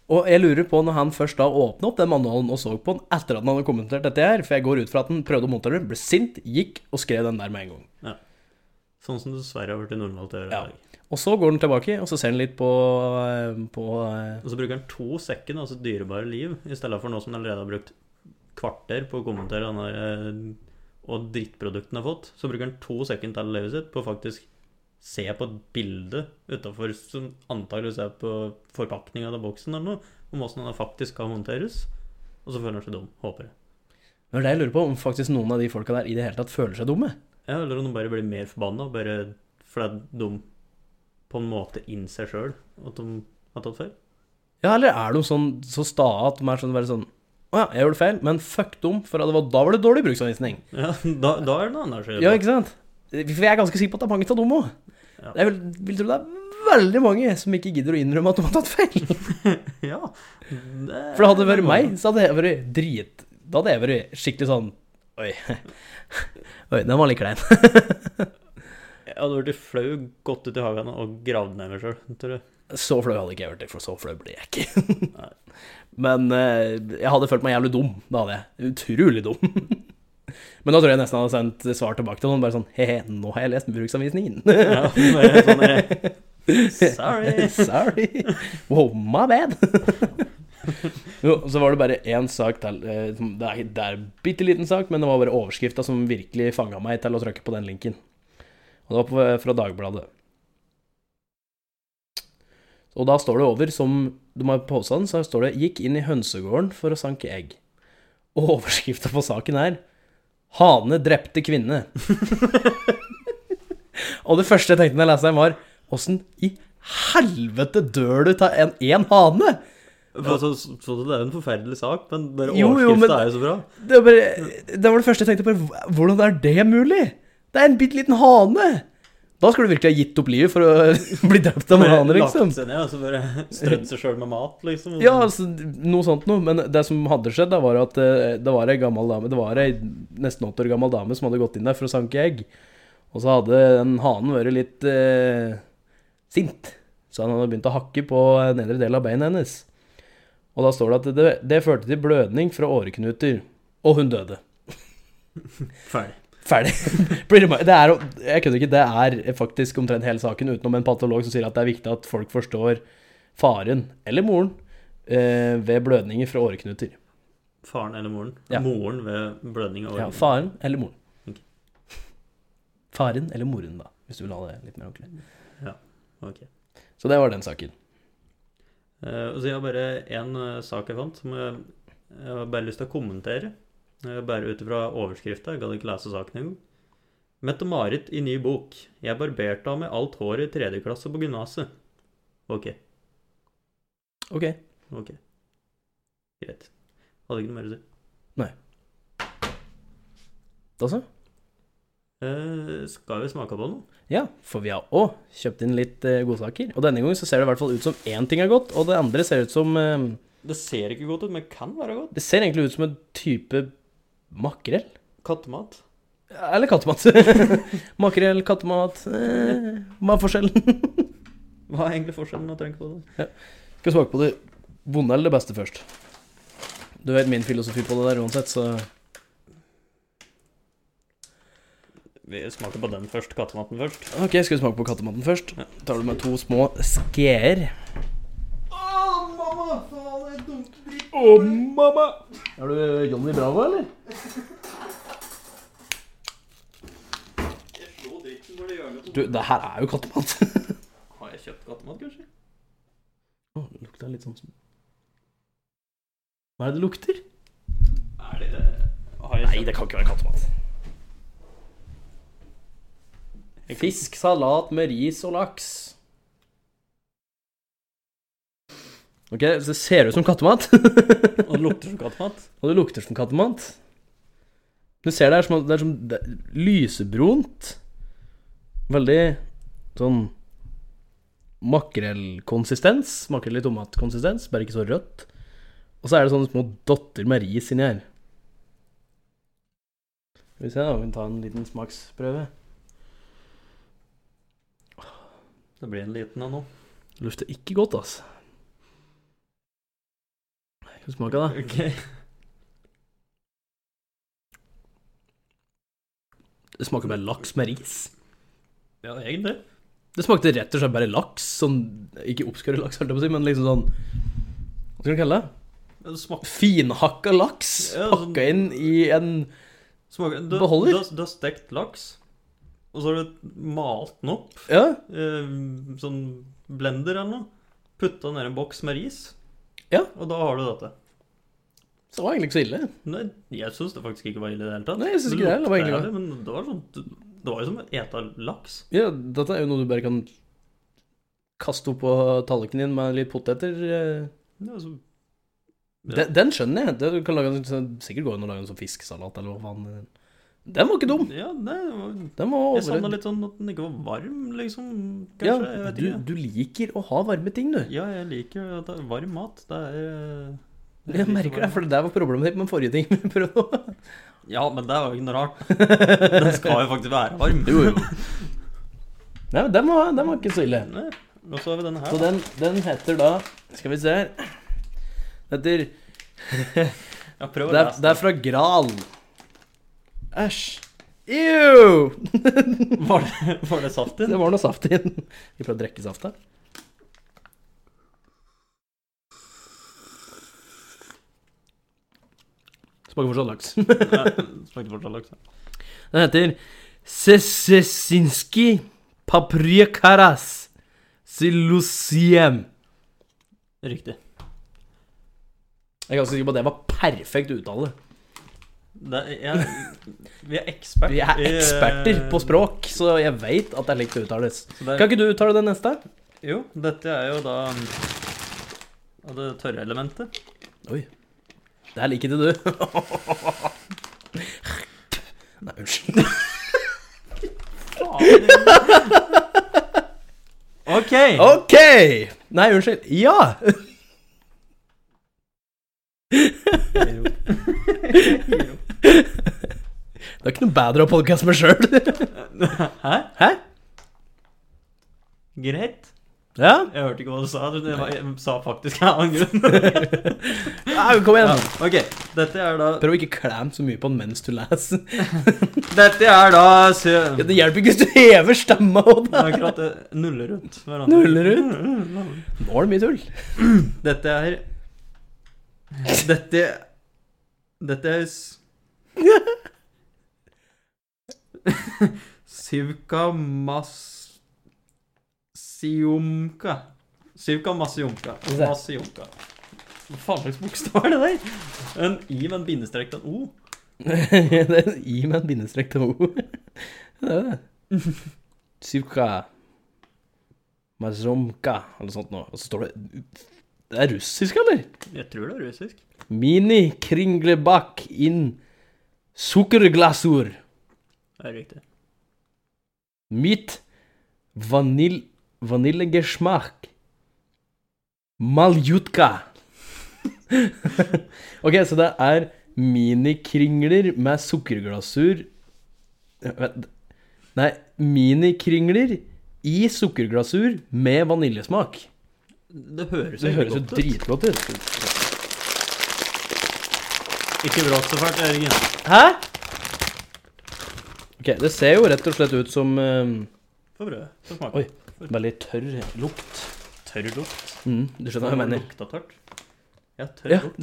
Og jeg lurer på, når han først da åpna opp den manualen og så på den etter at han hadde kommentert dette her, for jeg går ut fra at han prøvde å montere den, ble sint, gikk og skrev den der med en gang. Sånn som det dessverre har blitt normalt å gjøre Ja. i dag. Og så går han tilbake, og så ser han litt på, eh, på eh, Og så bruker han to sekken, altså dyrebare liv, i stedet for nå som han allerede har brukt kvarter på å kommentere denne, eh, og drittprodukten har fått. Så bruker han to sekken til livet sitt på å faktisk se på et bilde utafor som antakeligvis er på forpakninga av boksen eller noe, om åssen den faktisk skal håndteres. Og så føler han seg dum. Håper jeg. Det er det jeg lurer på, om faktisk noen av de folka der i det hele tatt føler seg dumme. Ja, eller om de bare blir mer forbanna bare fordi de på en måte innser sjøl at de har tatt feil. Ja, eller er de sånn så sta at de er sånn bare sånn Å ja, jeg gjorde feil, men fuck dem, for det var, da var det dårlig bruksanvisning. Ja, da, da er det noe annet. Ja, ikke sant? For jeg er ganske sikker på at det er mange av dem òg. Ja. Jeg vil, vil tro det er veldig mange som ikke gidder å innrømme at de har tatt feil. Ja. Det, For det hadde det vært meg, så hadde jeg vært drit Da hadde jeg vært skikkelig sånn Oi. Oi, den var litt klein. Jeg hadde blitt flau, gått ut i hagen og gravd ned meg sjøl, tror jeg. Så flau hadde ikke jeg vært, for så flau ble jeg ikke. Men eh, jeg hadde følt meg jævlig dum. Da hadde jeg. Utrolig dum. Men da tror jeg nesten jeg hadde sendt svar tilbake til noen, bare sånn He-he, nå har jeg lest bruksanvisningen. Ja, sånn er Sorry. Sorry. Wow, my bad. jo, så var det bare én sak til. eh, Det er, det er en bitte liten sak, men det var bare overskrifta som virkelig fanga meg til å trykke på den linken. Og det var på, fra Dagbladet. Og da står det over, som de har posta den, så står det 'Gikk inn i hønsegården for å sanke egg'. Og overskrifta på saken er 'Hane drepte kvinne'. og det første jeg tenkte når jeg leste den, var Åssen i helvete dør du av en, en hane? For Så, så, det er jo en forferdelig sak, men bare overskrifta er jo så bra. Det var, bare, det var det første jeg tenkte. på. hvordan er det mulig? Det er en bitte liten hane! Da skulle du virkelig ha gitt opp livet for å bli drept av noen andre, liksom. Lagt seg ned og så bare strødd seg sjøl med mat, liksom. Ja, altså, noe sånt noe. Men det som hadde skjedd, da var at eh, det var ei gammel dame Det var ei nesten åtte år gammel dame som hadde gått inn der for å sanke egg. Og så hadde den hanen vært litt eh, sint, så han hadde begynt å hakke på nedre del av beinet hennes. Og da står det at det, det førte til blødning fra åreknuter, og hun døde. Ferdig. Ferdig. Det er, jeg kødder ikke, det er faktisk omtrent hele saken, utenom en patolog som sier at det er viktig at folk forstår faren, eller moren, eh, ved blødninger fra åreknuter. Faren eller moren? Ja. Moren ved blødning av åreknuter? Ja, faren eller moren. Ok. Faren eller moren, da, hvis du vil ha det litt mer ordentlig. Ja, Ok. Så det var den saken. Uh, så jeg har bare én sak jeg fant, som jeg, jeg har bare lyst til å kommentere. Eh, bare ut ifra overskrifta. Jeg gadd ikke lese saken engang. Mette-Marit i ny bok. Jeg barberte av meg alt håret i tredje klasse på gymnaset. Ok. Ok. Ok. Greit. Hadde ikke noe mer å si. Nei. Da så. Eh, skal vi smake på noe? Ja, for vi har òg kjøpt inn litt eh, godsaker. Og denne gangen så ser det i hvert fall ut som én ting er godt, og det andre ser ut som eh, Det ser ikke godt ut, men kan være godt. Det ser egentlig ut som en type makrell. Kattemat. Eller kattemat. makrell, kattemat eh, Hva er forskjellen? Hva er egentlig forskjellen Jeg trenger på det? Skal vi smake på det vonde eller det beste først? Du vet min filosofi på det der uansett, så Vi smaker på den først. Kattematen først. Ok, skal vi smake på kattematen først? Ja. Tar du med to små skeer. Å, mamma! Faen, jeg dunker dritt. Mamma! Er du Johnny Bravo, eller? Jeg slår dritten når det gjør noe. Du, det her er jo kattemat. Har jeg kjøpt kattemat, kanskje? Å, det lukter litt sånn som Hva er det det lukter? Er det Har jeg Nei, det kan ikke være kattemat. Fisk, salat med ris og laks. Ok, så det ser ut som kattemat. Og det lukter som kattemat? Og det lukter som kattemat. Du ser det er som, det er som det er lysebrunt. Veldig sånn makrellkonsistens. Makrell i tomatkonsistens, bare ikke så rødt. Og så er det sånne små dotter med ris inni her. Skal vi se, da. Vi kan ta en liten smaksprøve. Det blir en liten en nå. Lukter ikke godt, altså. Smake, da? Ok. Det smaker bare laks med ris. Ja, egentlig. Det smakte rett og slett bare laks. Sånn, ikke oppskåret laks, holdt jeg på å si, men liksom sånn Hva skal du kalle det? Ja, Det smak... Finhakka laks Ja, sånn- pakka inn i en smaker du, Beholder? Du, har- stekt laks, og så har du malt den opp. Ja, Eh, sånn blender eller noe. Putta ned en boks med ris. Ja. Og da har du dette. så det var egentlig ikke så ille. Nei, jeg syns det faktisk ikke var ille i det hele tatt. Nei, jeg synes ikke det det var egentlig Men det var sånn Det var jo som å ete laks. Ja, dette er jo noe du bare kan kaste opp på tallerkenen din med litt poteter. eh. Ja, altså, ja. Den, den skjønner jeg. Det kan lage, sånn- sikkert gå an å lage en sånn fisksalat eller hva faen. Den var ikke dum. Ja, det var Den var Jeg savna over... litt sånn at den ikke var varm, liksom. Ja, Kanskje. jeg vet du, du liker å ha varme ting, du. Ja, jeg liker at det er varm mat. Det er eh, Jeg merker det, for det der var problemet ditt med forrige ting Ja, men det er jo ikke noe rart. Den skal jo faktisk være varm. Jo, jo. Nei, men den var, den var ikke så ille. Nei, Og så har vi denne her. Så den, den heter da Skal vi se her. Den heter Ja, Det er, det er fra Gral. Æsj. Ew! Var det, var det saft i Det var noe saft i den. Vi prøver å drikke her. Smaker fortsatt laks. Smaker fortsatt laks. ja. Den heter Sesesinski paprikaras silusiem. Riktig. Jeg er ganske sikker på at det var perfekt uttale. Er- jeg, vi er eksperter. Vi er eh, eksperter på språk, så jeg veit at det er likt det uttales. det, Kan ikke du uttale det neste? Jo, dette er jo da av det tørre elementet. Oi. Det her liker til du. Nei, unnskyld. OK! OK! Nei, unnskyld. Ja! Det er ikke noe bedre å podkaste med sjøl. Hæ? Hæ? Greit. Ja? Jeg hørte ikke hva du sa. Du jeg, sa faktisk en annen grunn. ja kom igjen. OK. Dette er da Prøv å ikke klemme så mye på den mens du leser. Dette er da sø... Ja, det hjelper ikke hvis du hever stemma. akkurat det. Nuller ut. hverandre. Nuller ut? Nå er det mye tull. Dette er Dette Dette er Sivka Masiumka. Sivka Masiumka. Se. Masiumka. Hva faen slags bokstav er det der? En I med en bindestrek til en O. det er en I med en bindestrek til O. Det er det. Sivka Mazomka, eller sånt noe. Og så står det Det er russisk, eller? Jeg tror det er russisk. Mini kringlebakk in sukkerglasur. Det er riktig. Mitt vanil vaniljegeschmack. Maljutka. ok, så det er minikringler med sukkerglasur. Nei, minikringler i sukkerglasur med vaniljesmak. Det høres Det egentlig høres jo dritgodt ut. Ikke brått så fælt, Jørgen. Hæ? Ok, det ser jo rett og slett ut som eh, Få prøve. Få smake. Oi. veldig tørr lukt. Tørr lukt. Mm, du skjønner hva jeg mener? Lukta tørt. Ja, tørr Ja, lukt.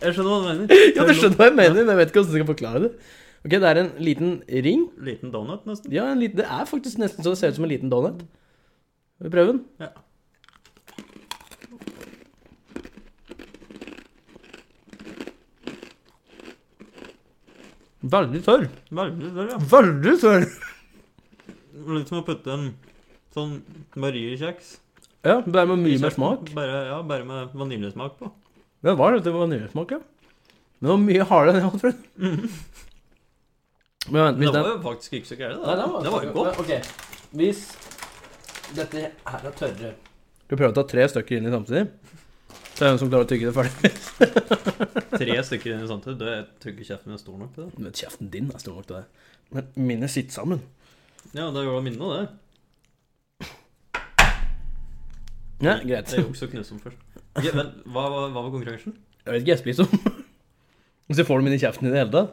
jeg. Skjønner hva du mener. Ja, du skjønner hva jeg mener, men jeg vet ikke hvordan jeg skal forklare det. Ok, det er en liten ring. Liten donut, nesten. Ja, en liten, det er faktisk nesten så det ser ut som en liten donut. Skal vi prøve den? Ja. Veldig tørr. Veldig tørr, ja. Veldig tørr. Litt som å putte en sånn mariekjeks. Ja, bare med mye mer smak. Bare, ja, bare med vaniljesmak på. Det var det, det var vaniljesmak, ja. Men det var mye hardere enn jeg hadde trodd. Men vent, Det var jo faktisk ikke så gærent. Det, Det, det var jo godt. Ok, hvis dette her er tørre Du prøver å ta tre stykker inn i samtidig. Så er det en som klarer å tygge det ferdig. Tre stykker inn i samtidig. Du tygger kjeften din stor nok til det. Men kjeften din er stor nok til det. Men mine sitter sammen. Ja, det er jo minnet, minne det. Ja, greit. Det er juks å knuse dem først. Ja, men hva, hva, hva var konkurransen? Jeg vet ikke, jeg spiser dem. Så får du dem inn i kjeften i det hele tatt.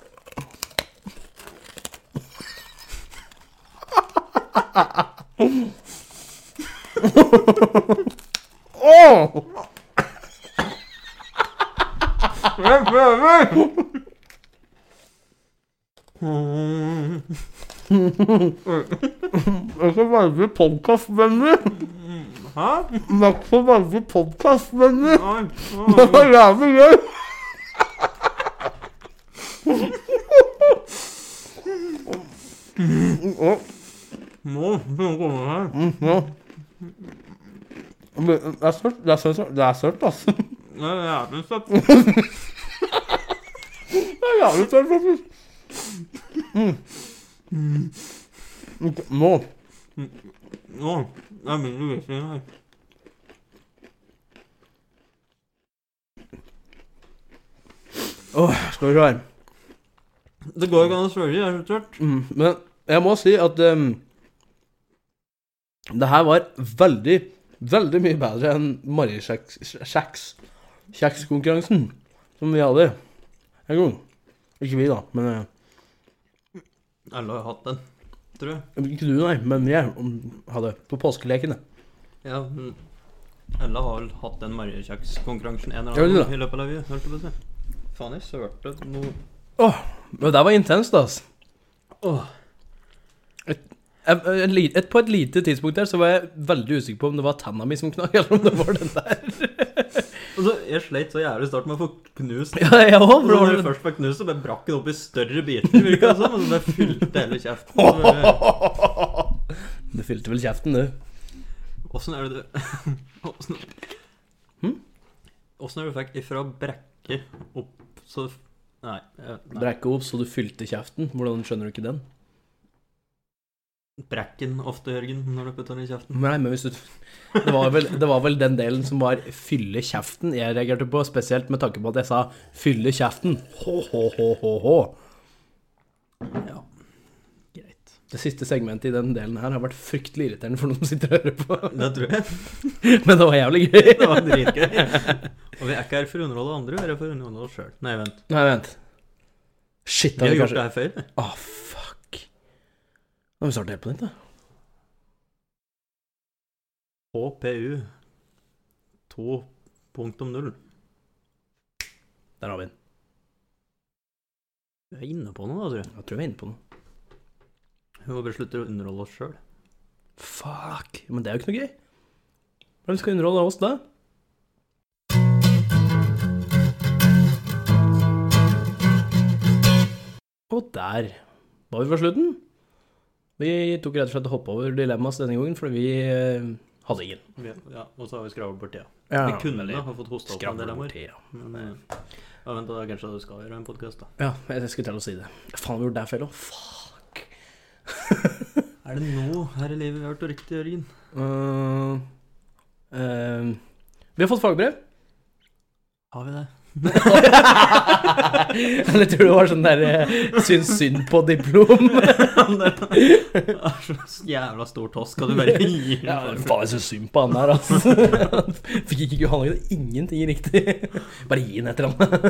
Jeg skal velge podkastvenner. Hæ? Jeg skal velge podkastvenner. Det var jævlig gøy. Nå, nå kommer det her. Ja. Det er sølt. det er sølt, det er søtt, altså. Det er jævlig søtt. Det er jævlig sølt, faktisk. Mm. Nå Nå det er mindre hvisking her. Åh, skal vi se her. Det går ikke an å svelge, det er så tørt. Mm, men jeg må si at um, det her var veldig, veldig mye bedre enn Marie-kjeks-konkurransen som vi hadde en gang. Ikke vi, da, men eh, Alle har hatt den, tror jeg. Ikke du, nei, men jeg um, hadde på påskelekene. Ja, men alle har vel hatt den Mariekjeks-konkurransen en eller annen annen i løpet av livet. hørte på det. Faen, jeg sørte noe Åh, men det var intenst, altså. Åh. Et, på et lite tidspunkt der så var jeg veldig usikker på om det var tanna mi som knakk, eller om det var den der. Altså, jeg sleit så jævlig start med å få knust Ja, jeg også, For når du først fikk knust, så bare brakk den opp i større biter, virka det som. Og så bare fylte hele kjeften. Så Du fylte vel kjeften, du. Åssen er det du Åssen Hm? Er det du fikk ifra brekke opp så Nei. nei. Brekke opp så du fylte kjeften. Hvordan skjønner du ikke den? Brekken ofte, Jørgen, når du putter den i kjeften. Nei, men hvis du det var, vel, det var vel den delen som var fylle kjeften jeg reagerte på, spesielt med tanke på at jeg sa fylle kjeften. Hå, hå, hå, hå, hå. Ja. Greit. Det siste segmentet i den delen her har vært fryktelig irriterende for noen som sitter og hører på. Det tror jeg. Men det var jævlig gøy. Det var dritgøy. Og vi er ikke her for å underholde andre, vi er her for å underholde oss sjøl. Nei, vent. Nei, vent. Shit, Vi har vi gjort kanskje det her før. Å, fuck. Da vi starte helt på nytt, da. HPU 2.0. Der har vi den. Vi er inne på noe, da, tror jeg. Jeg tror vi er inne på noe. Vi må bare slutte å underholde oss sjøl. Fuck. Men det er jo ikke noe gøy. Hvem skal underholde oss da? Og der var vi ved slutten. Vi tok rett og slett og hoppa over dilemmas denne gangen, fordi vi eh, hadde ingen. Ja, og så har vi skravlet bort tida. Ja, vi kunne da ha fått hosta opp en del av vår. Men eh, ja, vent, da kanskje du skal gjøre en podkast, da. Ja, jeg skulle til å si det. Faen, vi gjorde det feil òg. Fuck. Er det noe her i livet vi har hørt riktig, Jørgen? Uh, uh, vi har fått fagbrev. Har vi det? Eller tror du det var sånn der eh, syns synd på-diplom? det jævla stor tosk, skal du bare gi Ja, faen, jeg syns synd på han der, altså. Fikk ikke Han gjorde ingenting riktig. Bare gi han et eller annet.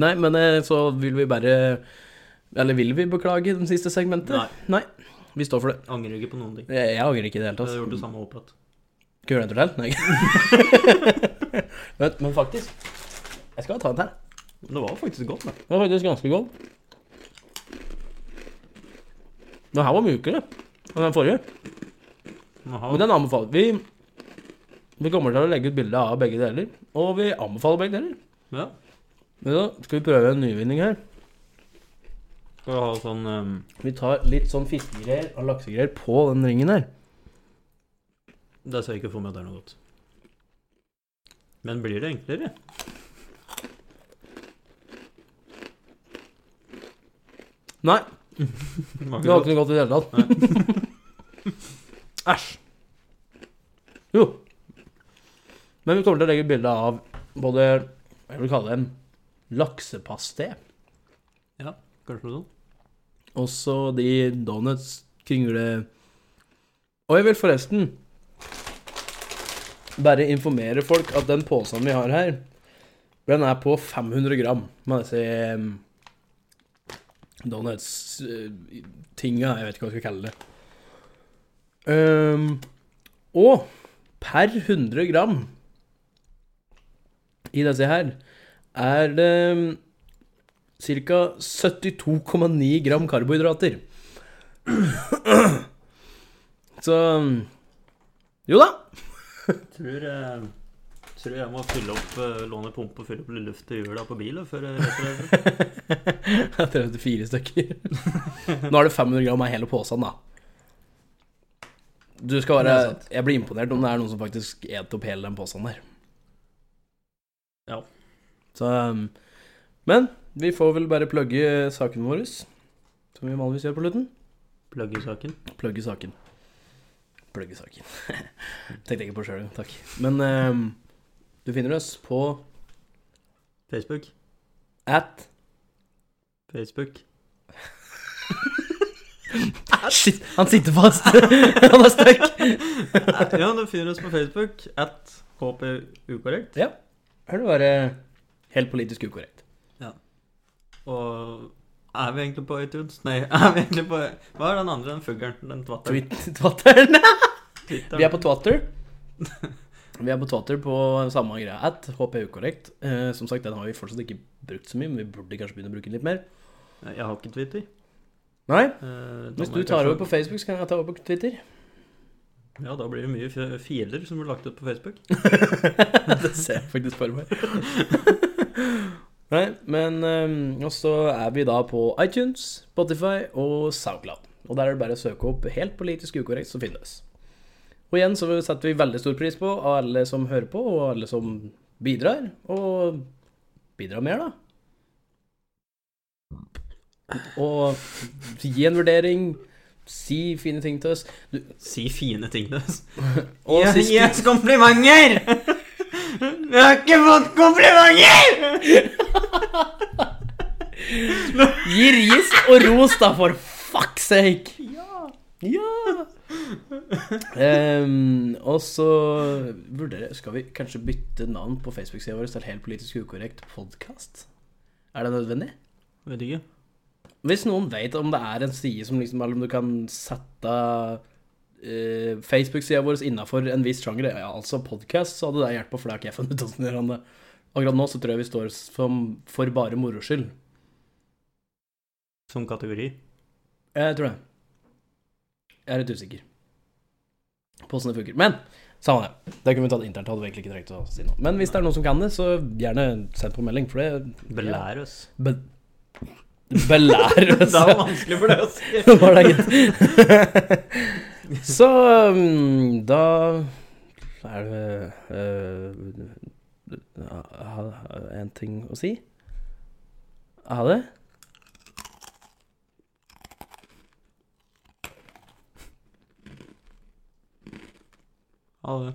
Nei, men eh, så vil vi bare Eller vil vi beklage det siste segmentet? Nei. Vi står for det. Angrer ikke på noen ting. Jeg, jeg angrer ikke i det hele tatt. har gjort det samme igjen. Skal vi gjøre tur til? Nei. Men, men faktisk Jeg skal ta en her. Det var faktisk godt, da. Det var faktisk ganske godt. Den her var mykere enn den forrige. Aha. Men den anbefaler vi. Vi kommer til å legge ut bilde av begge deler, og vi anbefaler begge deler. Ja. Men da skal vi prøve en nyvinning her. Skal vi ha sånn um, Vi tar litt sånn fiskegreier og laksegreier på den ringen her. Det ser jeg ikke for meg at det er noe godt. Men blir det enklere? Nei, Det var ikke noe godt i det hele tatt. Æsj. Jo. Men vi kommer til å legge bilde av både Jeg vil kalle det en laksepasté. Kanskje noe sånt? Også de donuts, kringle Og jeg vil forresten bare informere folk at den posen vi har her, den er på 500 gram med disse em, donuts eh, jeg vet ikke hva jeg skal kalle det. Um, og per 100 gram i disse her er det ca. 72,9 gram karbohydrater. Så Jo da. Tror, jeg, tror jeg må fylle opp eh, låne pumpe og fylle opp litt luft i hjula på bilen før jeg retter det. 34 stykker. Nå er det 500 gram av hele posen, da. Du skal være Det er sant. Jeg blir imponert om det er noen som faktisk et opp hele den posen der. Ja. Så um, Men vi får vel bare plugge saken vår, som vi vanligvis gjør på slutten. Plugge saken. Plugge saken. Plugge saken. Tenkte ikke på sjøl, takk. Men um, du finner oss på Facebook. at Facebook. Shit, han sitter fast! han er stuck! ja, du finner oss på Facebook. At HP ukorrekt. ja. Her det være helt politisk ukorrekt. Ja. Og er vi egentlig på iTunes? Nei, er vi egentlig på Hva er den andre, den fuglen? Den twatteren? Twitteren. Vi er på Twitter. Vi er på Twitter på samme greia. At HPU-korrekt. Eh, som sagt, den har vi fortsatt ikke brukt så mye, men vi burde kanskje begynne å bruke den litt mer. Jeg har ikke Twitter. Nei, Eh, hvis du tar kanskje- over på Facebook, så kan jeg ta over på Twitter. Ja, da blir det mye fi- filer som blir lagt ut på Facebook. det ser jeg faktisk for meg. Nei, men um, også er vi da på iTunes, Spotify og SoundCloud. Og der er det bare å søke opp 'Helt politisk ukorrekt', så finnes. Og igjen så setter vi veldig stor pris på av alle som hører på, og alle som bidrar. Og bidrar mer, da. Og gi en vurdering. Si fine ting til oss. Du, Si fine ting til oss. og Gi oss komplimenter! Vi har ikke fått komplimenter! Gi ris og ros, da, for fuck's sake! Ja. Ja! Um, og så vurderer Skal vi kanskje bytte navn på Facebook-sida vår til Helt politisk ukorrekt podkast? Er det nødvendig? Vet ikke. Hvis noen vet om det er en side som liksom Eller om du kan sette uh, Facebook-sida vår innafor en viss sjanger, ja, altså podkast, så hadde det hjulpet, for det har ikke jeg funnet ut hvordan gjør det. Akkurat nå så tror jeg vi står som for bare moro skyld. Som kategori. Jeg tror det. Jeg er litt usikker på åssen det funker. Men samme det. Det kunne vi tatt internt. Hadde vi egentlig ikke trengt å si noe. Men hvis det er noen som kan det, så gjerne send på melding, for det Belær oss. Be Belær oss. Det er vanskelig for deg å si. Var det, gitt. Så um, da er det uh, ha- en ting å si. Ha det. Ha det.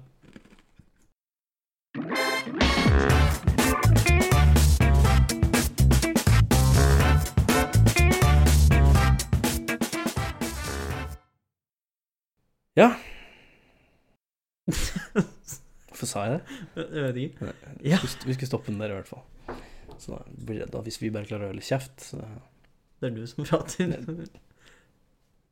Ja. Hvorfor sa jeg det? Jeg vet ikke. Vi skulle, vi skulle stoppe den der i hvert fall. Så da blir det da, hvis vi bare klarer å holde kjeft så Det er du som prater.